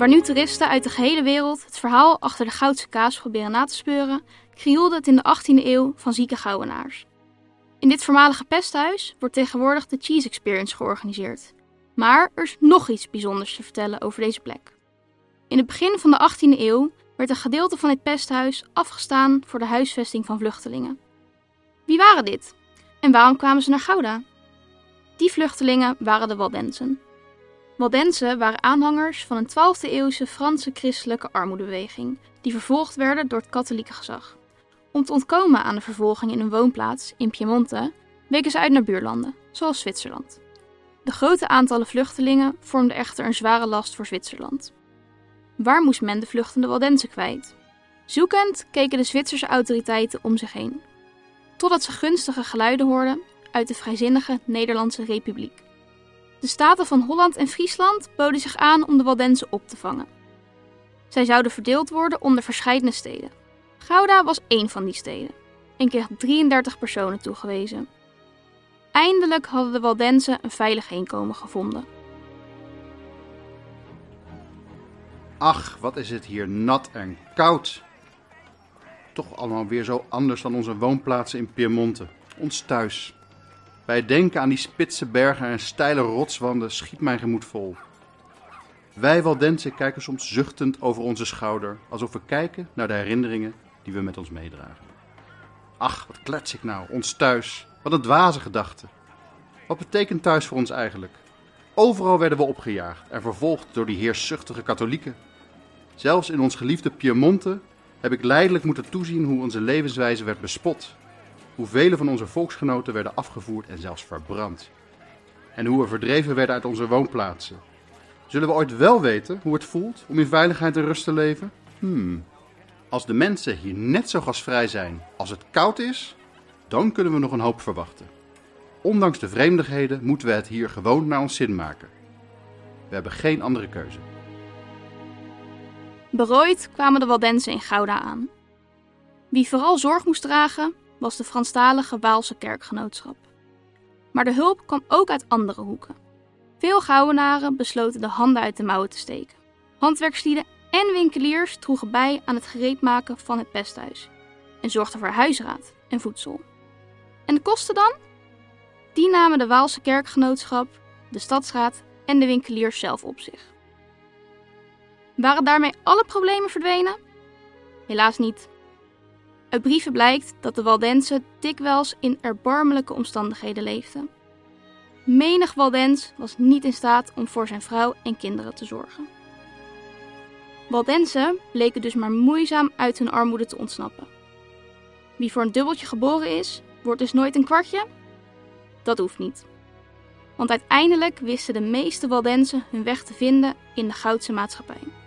Waar nu toeristen uit de gehele wereld het verhaal achter de Goudse kaas proberen na te speuren, krioelde het in de 18e eeuw van zieke gouwenaars. In dit voormalige pesthuis wordt tegenwoordig de Cheese Experience georganiseerd. Maar er is nog iets bijzonders te vertellen over deze plek. In het begin van de 18e eeuw werd een gedeelte van dit pesthuis afgestaan voor de huisvesting van vluchtelingen. Wie waren dit? En waarom kwamen ze naar Gouda? Die vluchtelingen waren de Waldensen. Waldensen waren aanhangers van een 12e eeuwse Franse christelijke armoedebeweging, die vervolgd werden door het katholieke gezag. Om te ontkomen aan de vervolging in hun woonplaats in Piemonte, weken ze uit naar buurlanden, zoals Zwitserland. De grote aantallen vluchtelingen vormden echter een zware last voor Zwitserland. Waar moest men de vluchtende Waldenzen kwijt? Zoekend keken de Zwitserse autoriteiten om zich heen, totdat ze gunstige geluiden hoorden uit de vrijzinnige Nederlandse Republiek. De staten van Holland en Friesland boden zich aan om de Waldenzen op te vangen. Zij zouden verdeeld worden onder verschillende steden. Gouda was één van die steden en kreeg 33 personen toegewezen. Eindelijk hadden de Waldenzen een veilig heenkomen gevonden. Ach, wat is het hier nat en koud. Toch allemaal weer zo anders dan onze woonplaatsen in Piemonte, ons thuis. Bij denken aan die spitse bergen en steile rotswanden schiet mijn gemoed vol. Wij Waldensen kijken soms zuchtend over onze schouder, alsof we kijken naar de herinneringen die we met ons meedragen. Ach, wat klets ik nou, ons thuis. Wat een dwaze gedachte. Wat betekent thuis voor ons eigenlijk? Overal werden we opgejaagd en vervolgd door die heerszuchtige katholieken. Zelfs in ons geliefde Piemonte heb ik leidelijk moeten toezien hoe onze levenswijze werd bespot. Hoe vele van onze volksgenoten werden afgevoerd en zelfs verbrand. En hoe we verdreven werden uit onze woonplaatsen. Zullen we ooit wel weten hoe het voelt om in veiligheid en rust te leven? Hmm. Als de mensen hier net zo gasvrij zijn als het koud is, dan kunnen we nog een hoop verwachten. Ondanks de vreemdigheden moeten we het hier gewoon naar ons zin maken. We hebben geen andere keuze. Berooid kwamen de Waldenzen in Gouda aan. Wie vooral zorg moest dragen, was de Franstalige Waalse kerkgenootschap. Maar de hulp kwam ook uit andere hoeken. Veel Gouwenaren besloten de handen uit de mouwen te steken. Handwerkslieden en winkeliers droegen bij aan het gereedmaken van het pesthuis en zorgden voor huisraad en voedsel. En de kosten dan? Die namen de Waalse kerkgenootschap, de stadsraad en de winkeliers zelf op zich. Waren daarmee alle problemen verdwenen? Helaas niet. Uit brieven blijkt dat de Waldensen dikwijls in erbarmelijke omstandigheden leefden. Menig Waldens was niet in staat om voor zijn vrouw en kinderen te zorgen. Waldensen bleken dus maar moeizaam uit hun armoede te ontsnappen. Wie voor een dubbeltje geboren is, wordt dus nooit een kwartje? Dat hoeft niet. Want uiteindelijk wisten de meeste Waldensen hun weg te vinden in de Goudse maatschappij.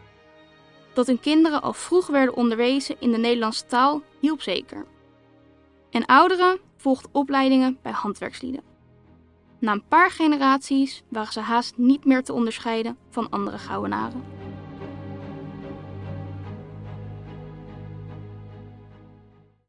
Dat hun kinderen al vroeg werden onderwezen in de Nederlandse taal hielp zeker. En ouderen volgden opleidingen bij handwerkslieden. Na een paar generaties waren ze haast niet meer te onderscheiden van andere Gouwenaren.